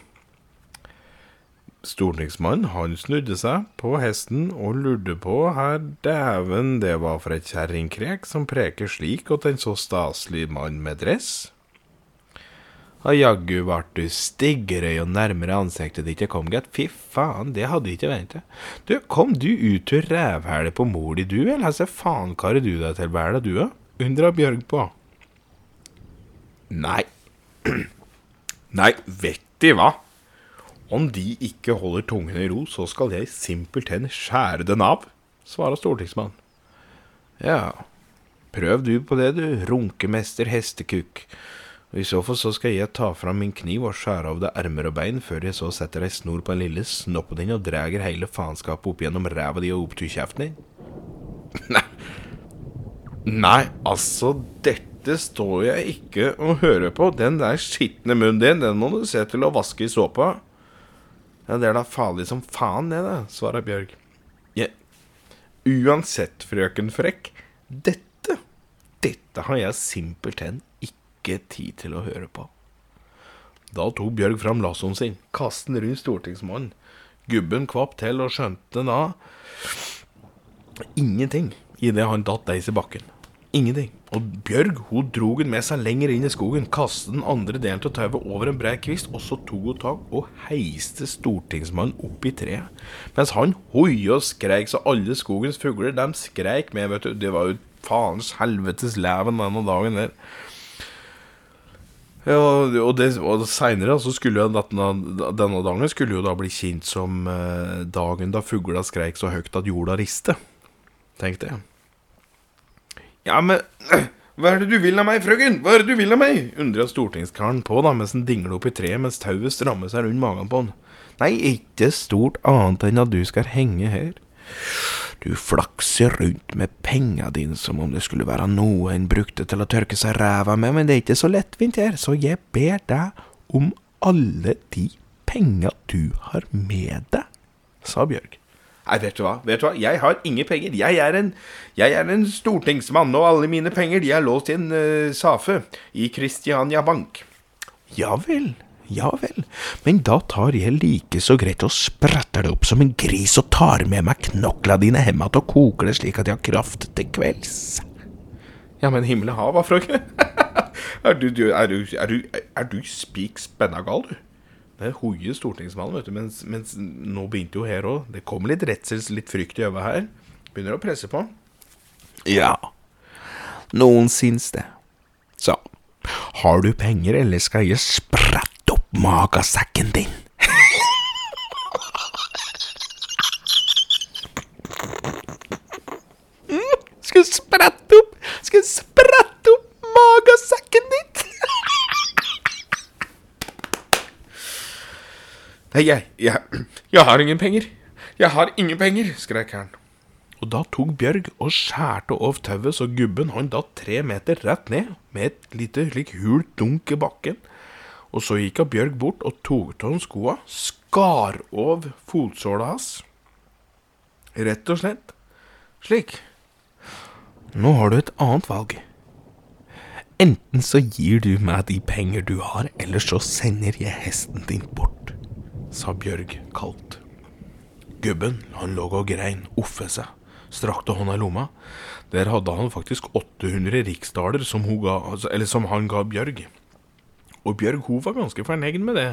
Stortingsmannen han snudde seg på hesten og lurte på her dæven det var for et kjerringkrek som preker slik åt en så staselig mann med dress. Ja, jaggu vart du stiggere jo nærmere ansiktet ditt jeg kom, gitt. Fy faen, det hadde jeg ikke ventet. Du, kom du ut til rævhælet på mor di, du, eller hva faen karer du deg til bæla, du, da? Undra Bjørg på. Nei. Nei, vet De hva? Om de ikke holder tungen i ro, så skal jeg simpelthen skjære den av, svarer stortingsmannen. Ja, prøv du på det, du, runkemester hestekuk. Og I så fall så skal jeg ta fram min kniv og skjære av deg ermer og bein, før jeg så setter ei snor på den lille snoppen din og drar hele faenskapet opp gjennom ræva di og opp til kjeften din. Nei. Nei, altså, dette står jeg ikke og hører på. Den der skitne munnen din, den må du se til å vaske i såpa. Ja, det er da farlig som faen, det, da, svarer Bjørg. Ja. Uansett, frøken Frekk, dette, dette har jeg simpelthen ikke tid til å høre på. Da tok Bjørg fram lassoen sin, kastet den rundt stortingsmannen. Gubben kvapp til og skjønte da ingenting idet han datt deis i bakken. Ingenting. Og Bjørg hun drog den med seg lenger inn i skogen, kastet den andre delen av tauet over en bred kvist, og så tok hun tak og heiste stortingsmannen opp i treet. Mens han hoia og skreik så alle skogens fugler, de skreik med, vet du. Det var jo faens helvetes leven denne dagen der. Ja, og, det, og seinere skulle jo denne, denne, dagen skulle jo da bli kjent som eh, dagen da fugla skreik så høyt at jorda riste. Tenkte jeg. Ja, men hva er det du vil av meg, frøken? Hva er det du vil av meg? undra stortingskaren på da, mens han dingla opp i treet mens tauet strammet seg rundt magen på han. Nei, ikke stort annet enn at du skal henge her. Du flakser rundt med penga dine som om det skulle være noe en brukte til å tørke seg ræva med, men det er ikke så lettvint her, så jeg ber deg om alle de penga du har med deg, sa Bjørg. Nei, vet du hva, vet du hva, jeg har ingen penger. Jeg er en, jeg er en stortingsmann, og alle mine penger de er låst i en uh, safe i Kristiania Bank. Ja vel, ja vel, men da tar jeg like så greit og spretter det opp som en gris og tar med meg knokla dine hjem igjen og koker det slik at jeg har kraft til kvelds. Ja, men himmel hav, frøken. er du, du, du, du, du spik spenna gal, du? Det er hoie stortingsmannen, vet du, mens, mens nå begynte jo her òg. Det kom litt redsels, litt frykt i øyet her. Begynner å presse på. Ja, noen syns det. Så, har du penger, eller skal jeg sprette magasekken din. Skal sprette opp Skal sprette opp magasekken din. Nei, jeg, jeg, jeg har ingen penger. Jeg har ingen penger, skrek han. Og da tok Bjørg og skjærte av tauet så gubben han datt tre meter rett ned, med et lite slik hult dunk i bakken. Og så gikk han Bjørg bort og tok av skoa, skar av fotsåla hans. Rett og slett slik. Nå har du et annet valg. Enten så gir du meg de penger du har, eller så sender jeg hesten din bort, sa Bjørg kaldt. Gubben, han lå og grein, offe seg, strakte hånda i lomma. Der hadde han faktisk 800 riksdaler som, ga, altså, som han ga Bjørg. Og Bjørg hun var ganske fornøyd med det.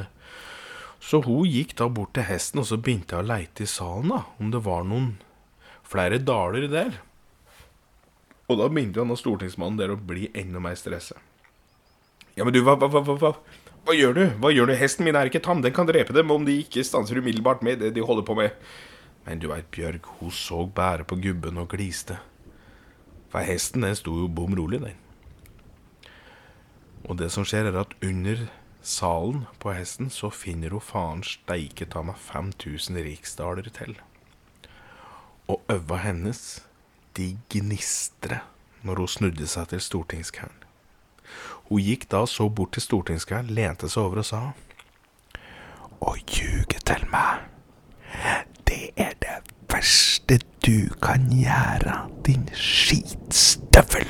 Så hun gikk da bort til hesten og så begynte å leite i salen da, om det var noen flere daler der. Og da begynte han og stortingsmannen der å bli enda mer stressa. Ja, men du, hva, hva, hva, hva, hva gjør du? Hva gjør du? Hesten min er ikke tam. Den kan drepe dem om de ikke stanser umiddelbart med det de holder på med. Men du veit, Bjørg, hun så bare på gubben og gliste. For hesten, den sto jo bom rolig, den. Og det som skjer, er at under salen på hesten så finner hun faen steike ta meg 5000 riksdaler til. Og øva hennes de gnistrer når hun snudde seg til stortingskaren. Hun gikk da så bort til stortingskaren, lente seg over og sa Å ljuge til meg, det er det verste du kan gjøre, din skitstøvel.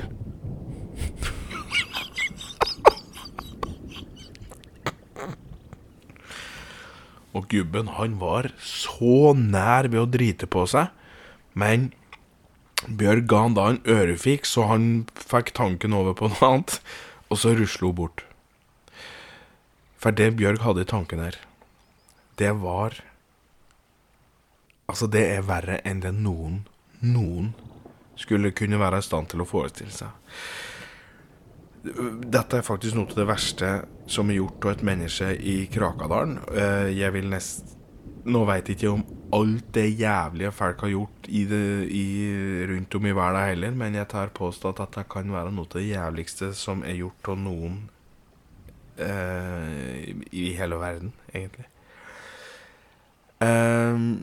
Og gubben, han var så nær ved å drite på seg, men Bjørg ga han da en ørefik, så han fikk tanken over på noe annet, og så rusla hun bort. For det Bjørg hadde i tanken her, det var Altså, det er verre enn det noen, noen skulle kunne være i stand til å forestille seg. Dette er faktisk noe av det verste som er gjort av et menneske i Krakadalen. Eh, jeg vil nest Nå veit jeg ikke om alt det jævlige folk har gjort i det, i, rundt om i verden heller, men jeg tar påstått at det kan være noe av det jævligste som er gjort av noen eh, i hele verden, egentlig. Um,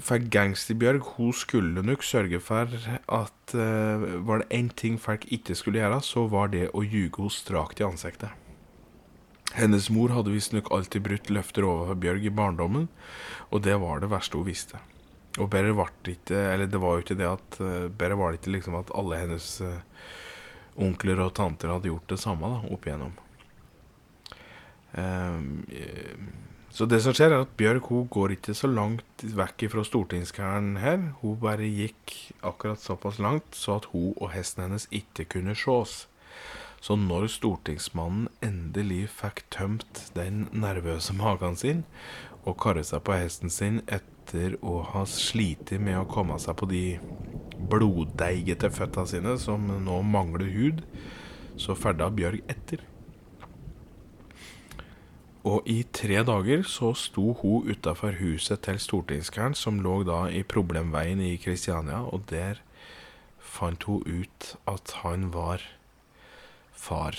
for Gangsterbjørg hun skulle nok sørge for at uh, var det én ting folk ikke skulle gjøre, så var det å ljuge henne strakt i ansiktet. Hennes mor hadde visstnok alltid brutt løfter overfor Bjørg i barndommen, og det var det verste hun visste. Og bedre var det ikke Eller det var jo ikke det at uh, Bedre var det ikke liksom at alle hennes uh, onkler og tanter hadde gjort det samme da, opp igjennom. Um, så det som skjer, er at Bjørg hun går ikke så langt vekk fra stortingskæren her. Hun bare gikk akkurat såpass langt så at hun og hesten hennes ikke kunne sjås. Så når stortingsmannen endelig fikk tømt den nervøse magen sin og karret seg på hesten sin etter å ha slitt med å komme seg på de bloddeigete føtta sine som nå mangler hud, så ferda Bjørg etter. Og i tre dager så sto hun utafor huset til stortingskaren, som lå da i Problemveien i Kristiania, og der fant hun ut at han var far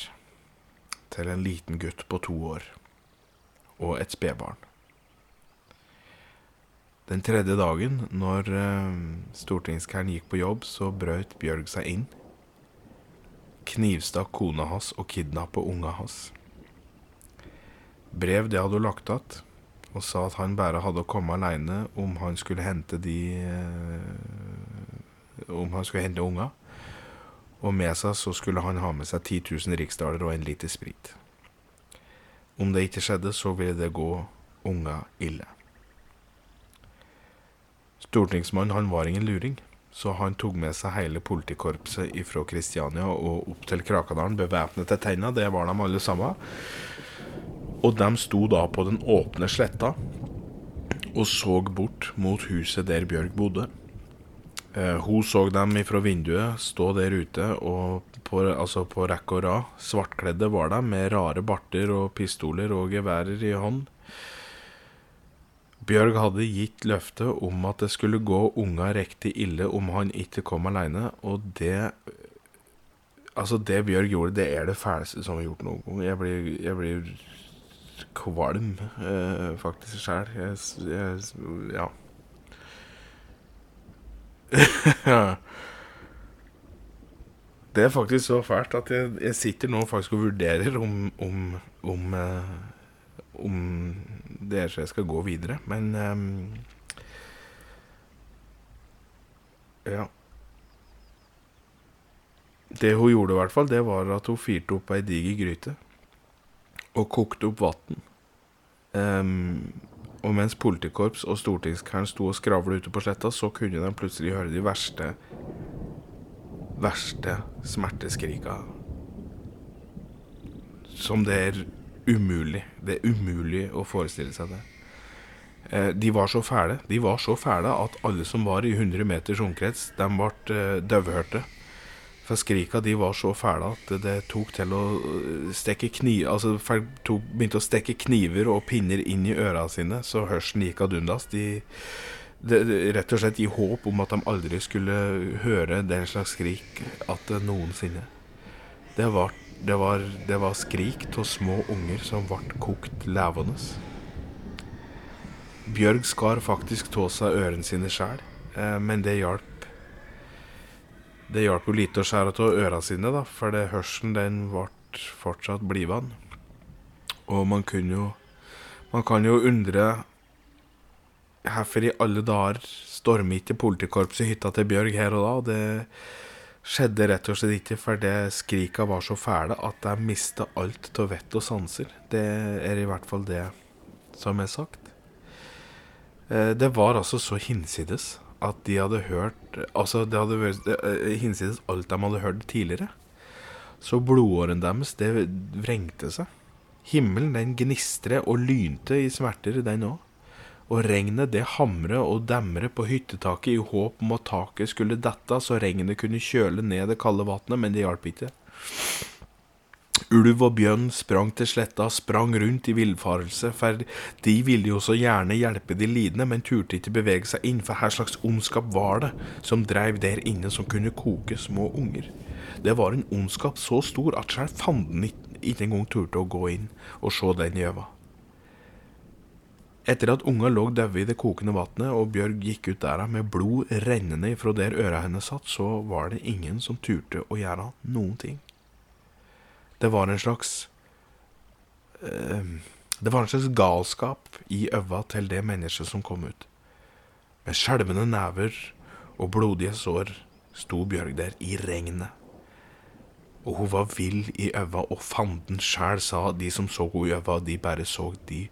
til en liten gutt på to år og et spedbarn. Den tredje dagen, når stortingskæren gikk på jobb, så brøt Bjørg seg inn, knivstakk kona hans og kidnappa unga hans brev det hadde hun lagt igjen, og sa at han bare hadde å komme aleine om han skulle hente de eh, Om han skulle hente unger. Og med seg så skulle han ha med seg 10 000 riksdaler og en liter sprit. Om det ikke skjedde, så ville det gå unga ille. Stortingsmannen han var ingen luring, så han tok med seg hele politikorpset fra Kristiania og opp til Krakadalen bevæpnet til tenna. Det var de alle sammen. Og de sto da på den åpne sletta og så bort mot huset der Bjørg bodde. Eh, hun så dem fra vinduet stå der ute, og på, altså på rekke og rad. Svartkledde var de, med rare barter og pistoler og geværer i hånd. Bjørg hadde gitt løfte om at det skulle gå unga riktig ille om han ikke kom aleine, og det Altså, det Bjørg gjorde, det er det fæleste som er gjort noen gang. Jeg blir, jeg blir kvalm, eh, faktisk, sjæl. Ja. Det er faktisk så fælt at jeg, jeg sitter nå faktisk og vurderer om om, om, eh, om det er så jeg skal gå videre. Men um, Ja. Det hun gjorde, i hvert fall, det var at hun fyrte opp ei diger gryte og kokte opp vann. Um, og mens politikorps og stortingskaren sto og skravla ute på sletta, så kunne de plutselig høre de verste verste smerteskrika. Som det er umulig. Det er umulig å forestille seg det. Eh, de var så fæle De var så fæle at alle som var i 100 meters omkrets, de ble eh, døvhørte. For skrika de var så fæle at det tok til å stikke kniver Altså folk begynte å stekke kniver og pinner inn i ørene sine, så hørselen gikk ad undas. De, de, rett og slett i håp om at de aldri skulle høre den slags skrik at noensinne. Det var, det var, det var skrik av små unger som ble kokt levende. Bjørg skar faktisk av seg ørene sine sjæl, eh, men det hjalp. Det hjalp jo lite å skjære av øra sine, da, for det hørselen den ble fortsatt blivende. Og man kunne jo Man kan jo undre hvorfor i alle dager stormer ikke politikorpset hytta til Bjørg her og da. Det skjedde rett og slett ikke, for det skrika var så fæle at de mista alt av vett og sanser. Det er i hvert fall det som er sagt. Eh, det var altså så hinsides at de hadde hørt Altså, det hadde vært eh, hinsides alt de hadde hørt tidligere. Så blodåren deres, det vrengte seg. Himmelen, den gnistret og lynte i smerter, den òg. Og regnet, det hamret og demret på hyttetaket i håp om at taket skulle dette, så regnet kunne kjøle ned det kalde vannet, men det hjalp ikke. Ulv og bjørn sprang til sletta, sprang rundt i villfarelse, for de ville jo så gjerne hjelpe de lidende, men turte ikke bevege seg inn, for her slags ondskap var det som dreiv der inne som kunne koke små unger. Det var en ondskap så stor at sjøl fanden ikke engang turte å gå inn og se den gjøva. Etter at unga lå døde i det kokende vannet, og Bjørg gikk ut der med blod rennende ifra der øra hennes satt, så var det ingen som turte å gjøre noen ting. Det var en slags uh, Det var en slags galskap i øva til det mennesket som kom ut. Med skjelvende never og blodige sår sto Bjørg der i regnet. Og hun var vill i øva, og fanden sjæl sa de som så henne i øva, de bare så de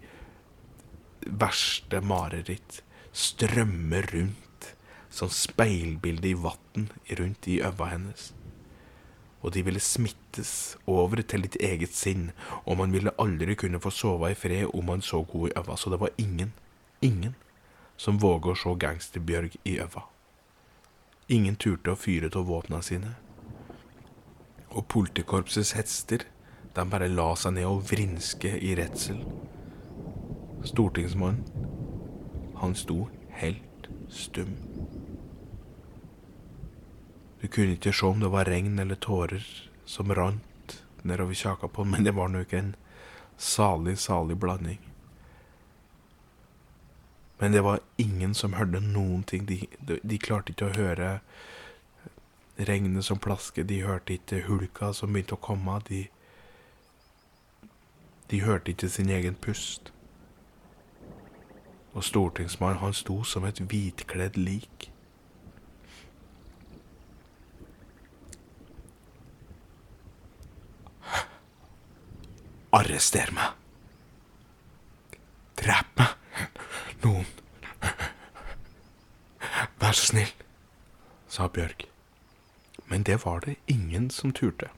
verste mareritt strømme rundt som speilbilde i vann rundt i øva hennes og de ville smittes over til ditt eget sinn, og man ville aldri kunne få sove i fred om man så henne i øva. Så det var ingen, ingen, som våga å se Gangsterbjørg i øva. Ingen turte å fyre av våpnene sine. Og politikorpsets hester, de bare la seg ned og vrinske i redsel. Stortingsmannen, han sto helt stum. Du kunne ikke se om det var regn eller tårer som rant nedover kjaka på men det var nok en salig, salig blanding. Men det var ingen som hørte noen ting. De, de, de klarte ikke å høre regnet som plasket, de hørte ikke hulka som begynte å komme. De, de hørte ikke sin egen pust. Og stortingsmannen, han sto som et hvitkledd lik. Arrester meg. Drep meg. Noen. Vær så snill, sa Bjørg. Men det var det ingen som turte.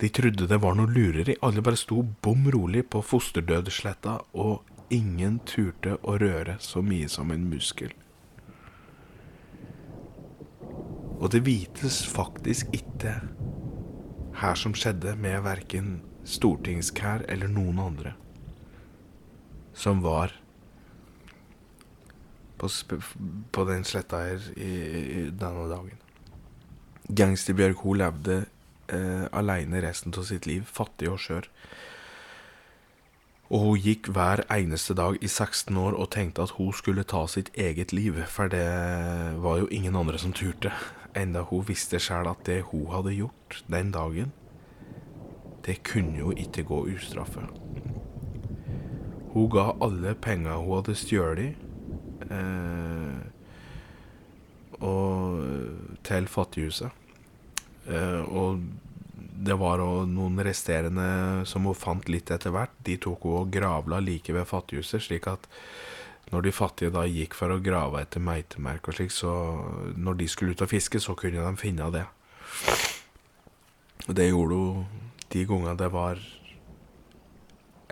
De trodde det var noe lureri. Alle bare sto bom rolig på fosterdødsletta, og ingen turte å røre så mye som en muskel. Og det vites faktisk ikke her som skjedde med verken stortingskær eller noen andre som var på, på den sletta her i, i, denne dagen. Gangsterbjørg hun levde eh, aleine resten av sitt liv, fattig og skjør. Og hun gikk hver eneste dag i 16 år og tenkte at hun skulle ta sitt eget liv, for det var jo ingen andre som turte, enda hun visste sjæl at det hun hadde gjort den dagen, det kunne jo ikke gå ustraffa. Hun ga alle penger hun hadde stjålet, eh, til Fattighuset. Eh, og det var noen resterende som hun fant litt etter hvert. De tok hun og gravla like ved Fattighuset, slik at når de fattige da gikk for å grave etter meitemerk og slik, så når de skulle ut og fiske, så kunne de finne det. Det gjorde hun de gangene det var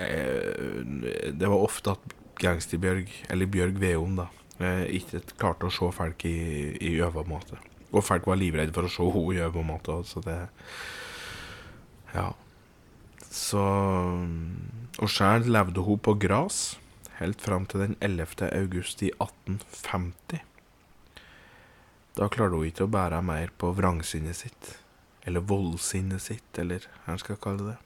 eh, Det var ofte at Gangsterbjørg, eller Bjørg Veum, da, eh, ikke klarte å se folk i, i øvemåte. Og folk var livredde for å se henne i øvemåte, Så det Ja. Så Og sjøl levde hun på gras helt fram til den 11. august i 1850. Da klarte hun ikke å bære mer på vrangsinnet sitt, eller voldsinnet sitt, eller hva en skal kalle det.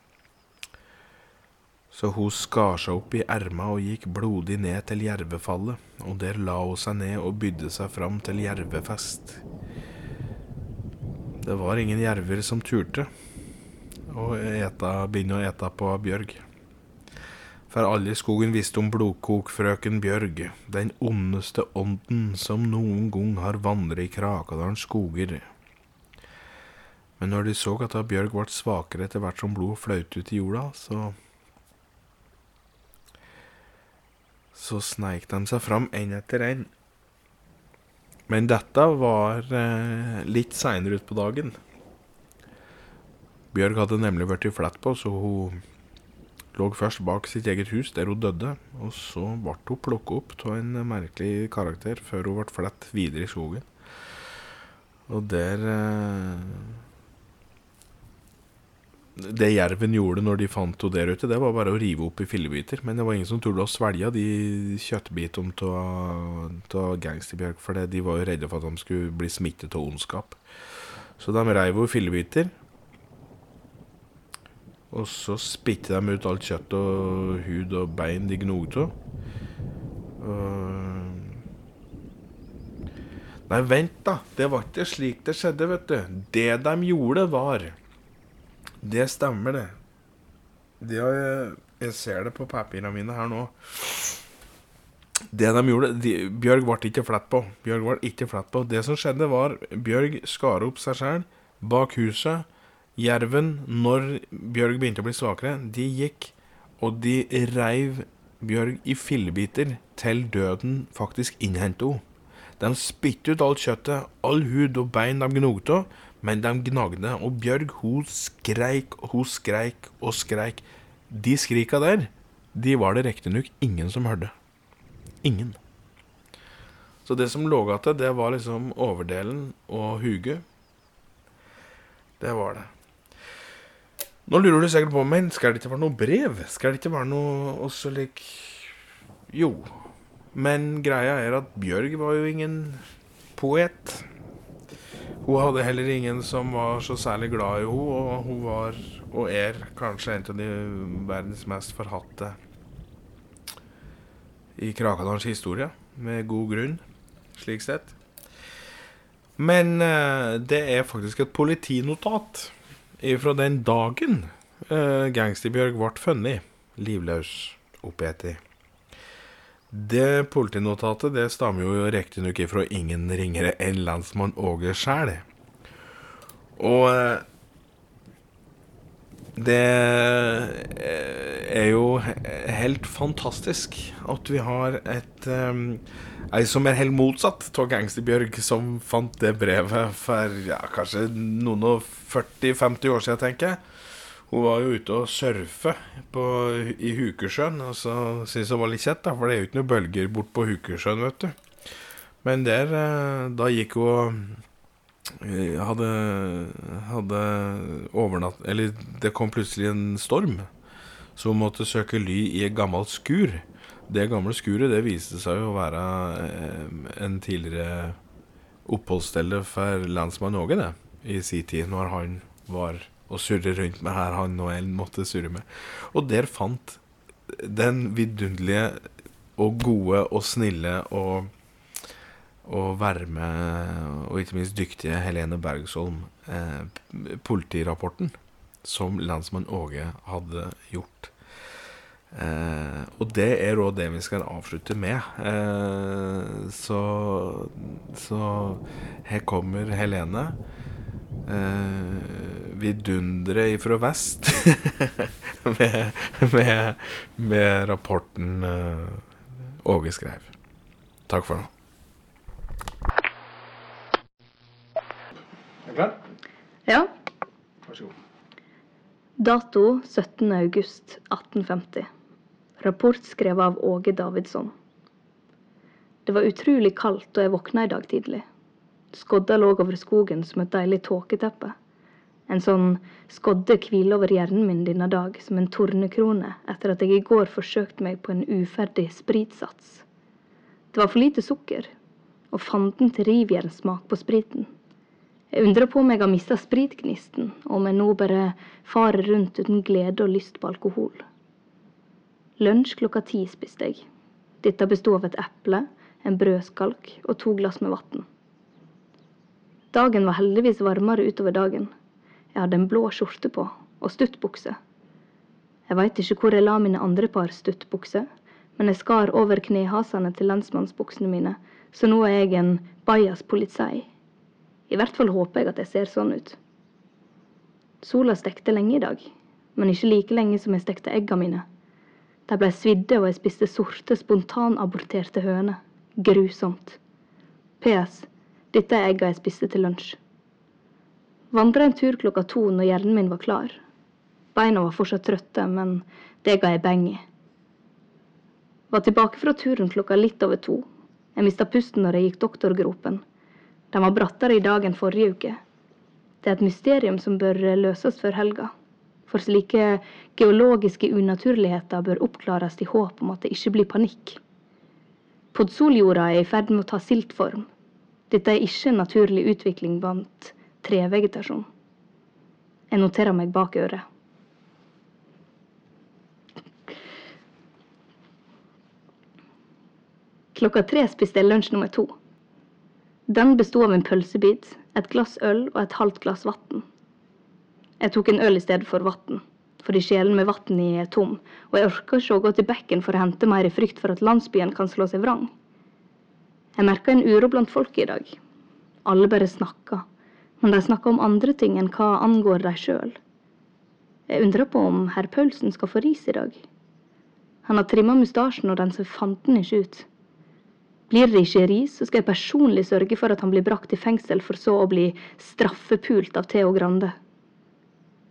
Så hun skar seg opp i erma og gikk blodig ned til Jervefallet, og der la hun seg ned og bydde seg fram til jervefest. Det var ingen jerver som turte å eta, begynne å ete på Bjørg. For alle i skogen visste om blodkokfrøken Bjørg, den ondeste ånden som noen gang har vandret i Krakadalens skoger. Men når de så at da Bjørg ble svakere etter hvert som blodet fløt ut i jorda, så Så sneik de seg fram én etter én. Men dette var eh, litt seinere utpå dagen. Bjørg hadde nemlig blitt flett på, så hun lå først bak sitt eget hus, der hun døde. Og så ble hun plukket opp av en merkelig karakter før hun ble flett videre i skogen. Og der eh, Det jerven gjorde når de fant henne der ute, det var bare å rive opp i fillebiter. Men det var ingen som torde å svelge de kjøttbitene av gangsterbjørk, for de var jo redde for at de skulle bli smittet av ondskap. Så de reiv henne i fillebiter. Og så spytter de ut alt kjøtt og hud og bein de gnog av. Nei, vent, da. Det var ikke slik det skjedde, vet du. Det de gjorde, var Det stemmer, det. Det har jeg, ser det på papirene mine her nå. Det de gjorde de, Bjørg ble ikke flett på. Bjørg ble ikke flett på. Det som skjedde, var Bjørg skar opp seg sjøl bak huset. Jerven, når Bjørg begynte å bli svakere, de gikk og de reiv Bjørg i fillebiter til døden faktisk innhentet henne. De spyttet ut alt kjøttet, all hud og bein de gnogte av, men de gnagde. Og Bjørg, hun skreik hun skreik og skreik. De skrika der, de var det riktignok ingen som hørte. Ingen. Så det som lå igjen, det var liksom overdelen og huget. Det var det. Nå lurer du sikkert på men skal det ikke være noe brev? Skal det ikke være noe også lik Jo. Men greia er at Bjørg var jo ingen poet. Hun hadde heller ingen som var så særlig glad i henne, og hun var, og er, kanskje en av de verdens mest forhatte i Krakadalens historie, med god grunn, slik sett. Men eh, det er faktisk et politinotat fra den dagen eh, Gangsterbjørg ble funnet livløs oppi Det politinotatet det stammer jo riktignok ifra ingen ringere enn lensmann Åge sjæl. Og eh, det er jo helt fantastisk at vi har et um, ei som er helt motsatt av Gangsterbjørg, som fant det brevet for ja, kanskje noen og 40-50 år siden, tenker jeg. Hun var jo ute og surfe på, i Hukersjøen. og så syntes hun var litt kjett, da, for det er jo ikke noen bølger bort på Hukersjøen, vet du. Men der, da gikk hun hadde, hadde overnatt Eller det kom plutselig en storm, så hun måtte søke ly i et gammelt skur. Det gamle skuret det viste seg å være en tidligere oppholdsstelle for landsmann Åge, det, i sin tid, når han var og surre rundt med her han og Ellen måtte surre med. Og der fant den vidunderlige og gode og snille og og varme og ikke minst dyktige Helene Bergsholm eh, politirapporten som lensmann Åge hadde gjort. Eh, og det er òg det vi skal avslutte med. Eh, så, så her kommer Helene. Eh, vidunderet ifra vest med, med, med, rapporten eh, Åge skrev. Takk for nå. Er du klar? Ja. Vær så god. Dato 17. august 1850. Rapport skrevet av Åge Davidsson. Det var utrolig kaldt da jeg våkna i dag tidlig. Skodda lå over skogen som et deilig tåketeppe. En sånn skodde hviler over hjernen min denne dag som en tornekrone etter at jeg i går forsøkte meg på en uferdig spritsats. Det var for lite sukker, og fanden til rivjernsmak på spriten. Jeg undrer på om jeg har mista spritgnisten, og om jeg nå bare farer rundt uten glede og lyst på alkohol. Lunsj klokka ti spiste jeg. Dette bestod av et eple, en brødskalk og to glass med vann. Dagen var heldigvis varmere utover dagen. Jeg hadde en blå skjorte på, og stuttbukse. Jeg veit ikke hvor jeg la mine andre par stuttbukser, men jeg skar over knehasene til lensmannsbuksene mine, så nå er jeg en bajas politi. I hvert fall håper jeg at jeg ser sånn ut. Sola stekte lenge i dag, men ikke like lenge som jeg stekte egga mine. De blei svidde, og jeg spiste sorte, spontanaborterte høner. Grusomt. PS. Dette er egga jeg spiste til lunsj. Vandra en tur klokka to når hjernen min var klar. Beina var fortsatt trøtte, men det ga jeg beng i. Var tilbake fra turen klokka litt over to. Jeg mista pusten når jeg gikk doktorgropen. Den var brattere i dag enn forrige uke. Det er et mysterium som bør løses før helga. For slike geologiske unaturligheter bør oppklares i håp om at det ikke blir panikk. Podsoljorda er i ferd med å ta siltform. Dette er ikke en naturlig utvikling blant trevegetasjon. Jeg noterer meg bak øret. Klokka tre spiste jeg lunsj nummer to. Den bestod av en pølsebit, et glass øl og et halvt glass vann. Jeg tok en øl i stedet for vann, fordi sjelen med vann i er tom, og jeg orker ikke å gå til bekken for å hente mer i frykt for at landsbyen kan slå seg vrang. Jeg merka en uro blant folk i dag. Alle bare snakka, men de snakka om andre ting enn hva angår dem sjøl. Jeg undrer på om herr Paulsen skal få ris i dag. Han har trimma mustasjen, og den ser fanten ikke ut. Blir det ikke ris, så skal jeg personlig sørge for at han blir brakt i fengsel, for så å bli straffepult av Theo Grande.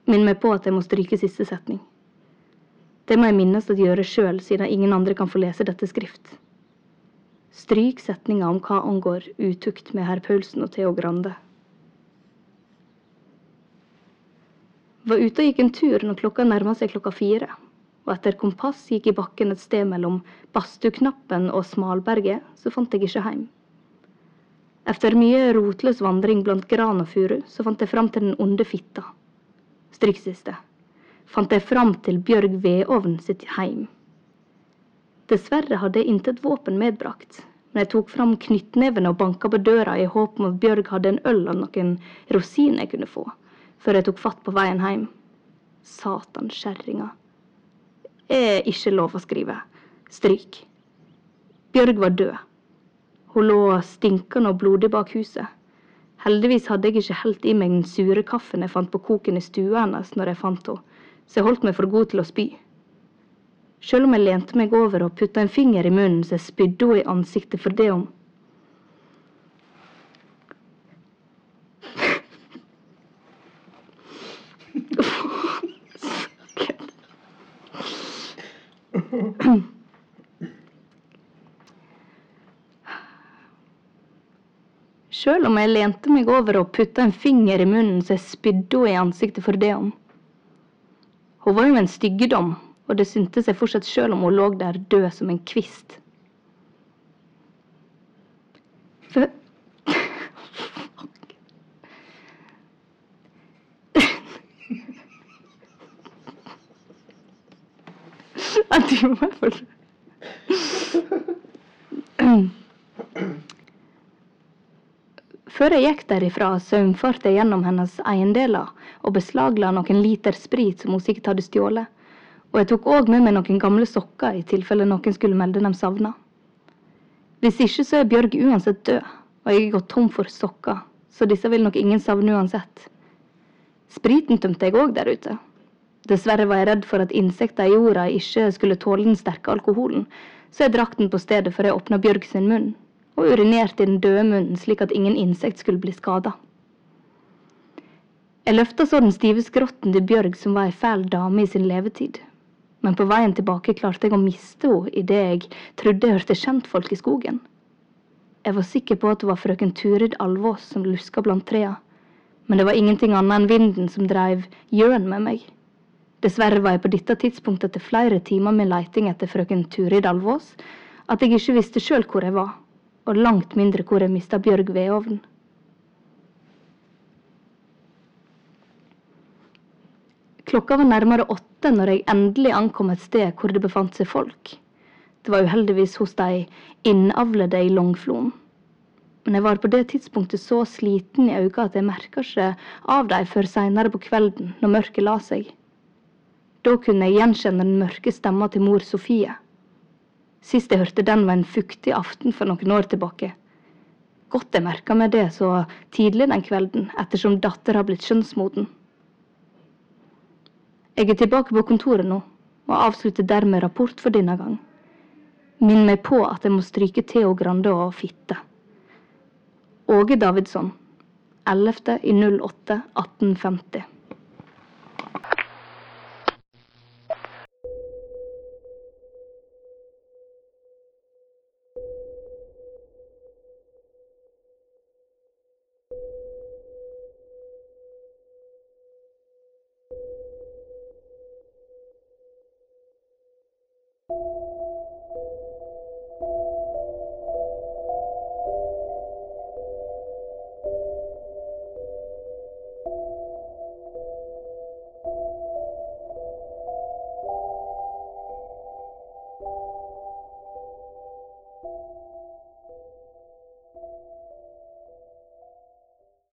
Minn meg på at jeg må stryke siste setning. Det må jeg minnes å gjøre sjøl, siden ingen andre kan få lese dette skrift. Stryk setninga om hva angår utukt med herr Paulsen og Theo Grande. Var ute og gikk en tur når klokka nærma seg klokka fire, og etter kompass gikk i bakken et sted mellom Bastuknappen og Smalberget, så fant jeg ikke heim. Efter mye rotløs vandring blant gran og furu, så fant jeg fram til den onde fitta. Stryk siste. Fant jeg fram til Bjørg Vedovn sitt heim. Dessverre hadde jeg intet våpen medbrakt, men jeg tok fram knyttnevene og banka på døra i håp om at Bjørg hadde en øl og noen rosiner jeg kunne få, før jeg tok fatt på veien hjem. Satan, kjerringa. Er ikke lov å skrive. Stryk. Bjørg var død. Hun lå stinkende og blodig bak huset. Heldigvis hadde jeg ikke helt i meg den sure kaffen jeg fant på koken i stua hennes når jeg fant henne, så jeg holdt meg for god til å spy. Sjøl om jeg lente meg over og putta en finger i munnen så jeg spydde henne i ansiktet for det om. Sjøl om jeg lente meg over og putta en finger i munnen så jeg spydde henne i ansiktet for det om. Hun var jo en styggedom, og det syntes jeg fortsatt sjøl om hun lå der død som en kvist. For At du må få Før jeg gikk derifra, saumfarte jeg gjennom hennes eiendeler og beslagla noen liter sprit som hun sikkert hadde stjålet. Og jeg tok òg med meg noen gamle sokker i tilfelle noen skulle melde dem savna. Hvis ikke så er Bjørg uansett død, og jeg er gått tom for sokker, så disse vil nok ingen savne uansett. Spriten tømte jeg òg der ute. Dessverre var jeg redd for at insekter i jorda ikke skulle tåle den sterke alkoholen, så jeg drakk den på stedet før jeg åpna Bjørg sin munn, og urinerte i den døde munnen slik at ingen insekt skulle bli skada. Jeg løfta så den stive skrotten til Bjørg, som var ei fæl dame i sin levetid. Men på veien tilbake klarte jeg å miste henne idet jeg trodde jeg hørte kjentfolk i skogen. Jeg var sikker på at det var frøken Turid Alvås som luska blant trea, men det var ingenting annet enn vinden som dreiv gjøn med meg. Dessverre var jeg på dette tidspunktet etter flere timer med leiting etter frøken Turid Alvås at jeg ikke visste sjøl hvor jeg var, og langt mindre hvor jeg mista Bjørg vedovn. Klokka var nærmere åtte når jeg endelig ankom et sted hvor det befant seg folk. Det var uheldigvis hos de innavlede i Longfloen. Men jeg var på det tidspunktet så sliten i øynene at jeg merka ikke av dem før seinere på kvelden, når mørket la seg. Da kunne jeg gjenkjenne den mørke stemma til mor Sofie. Sist jeg hørte den, var en fuktig aften for noen år tilbake. Godt jeg merka meg det så tidlig den kvelden, ettersom datter har blitt skjønnsmoden. Jeg er tilbake på kontoret nå, og avslutter dermed rapport for denne gang. Minn meg på at jeg må stryke Theo Grande og fitte. Åge Davidsson, 11. i 08. 1850.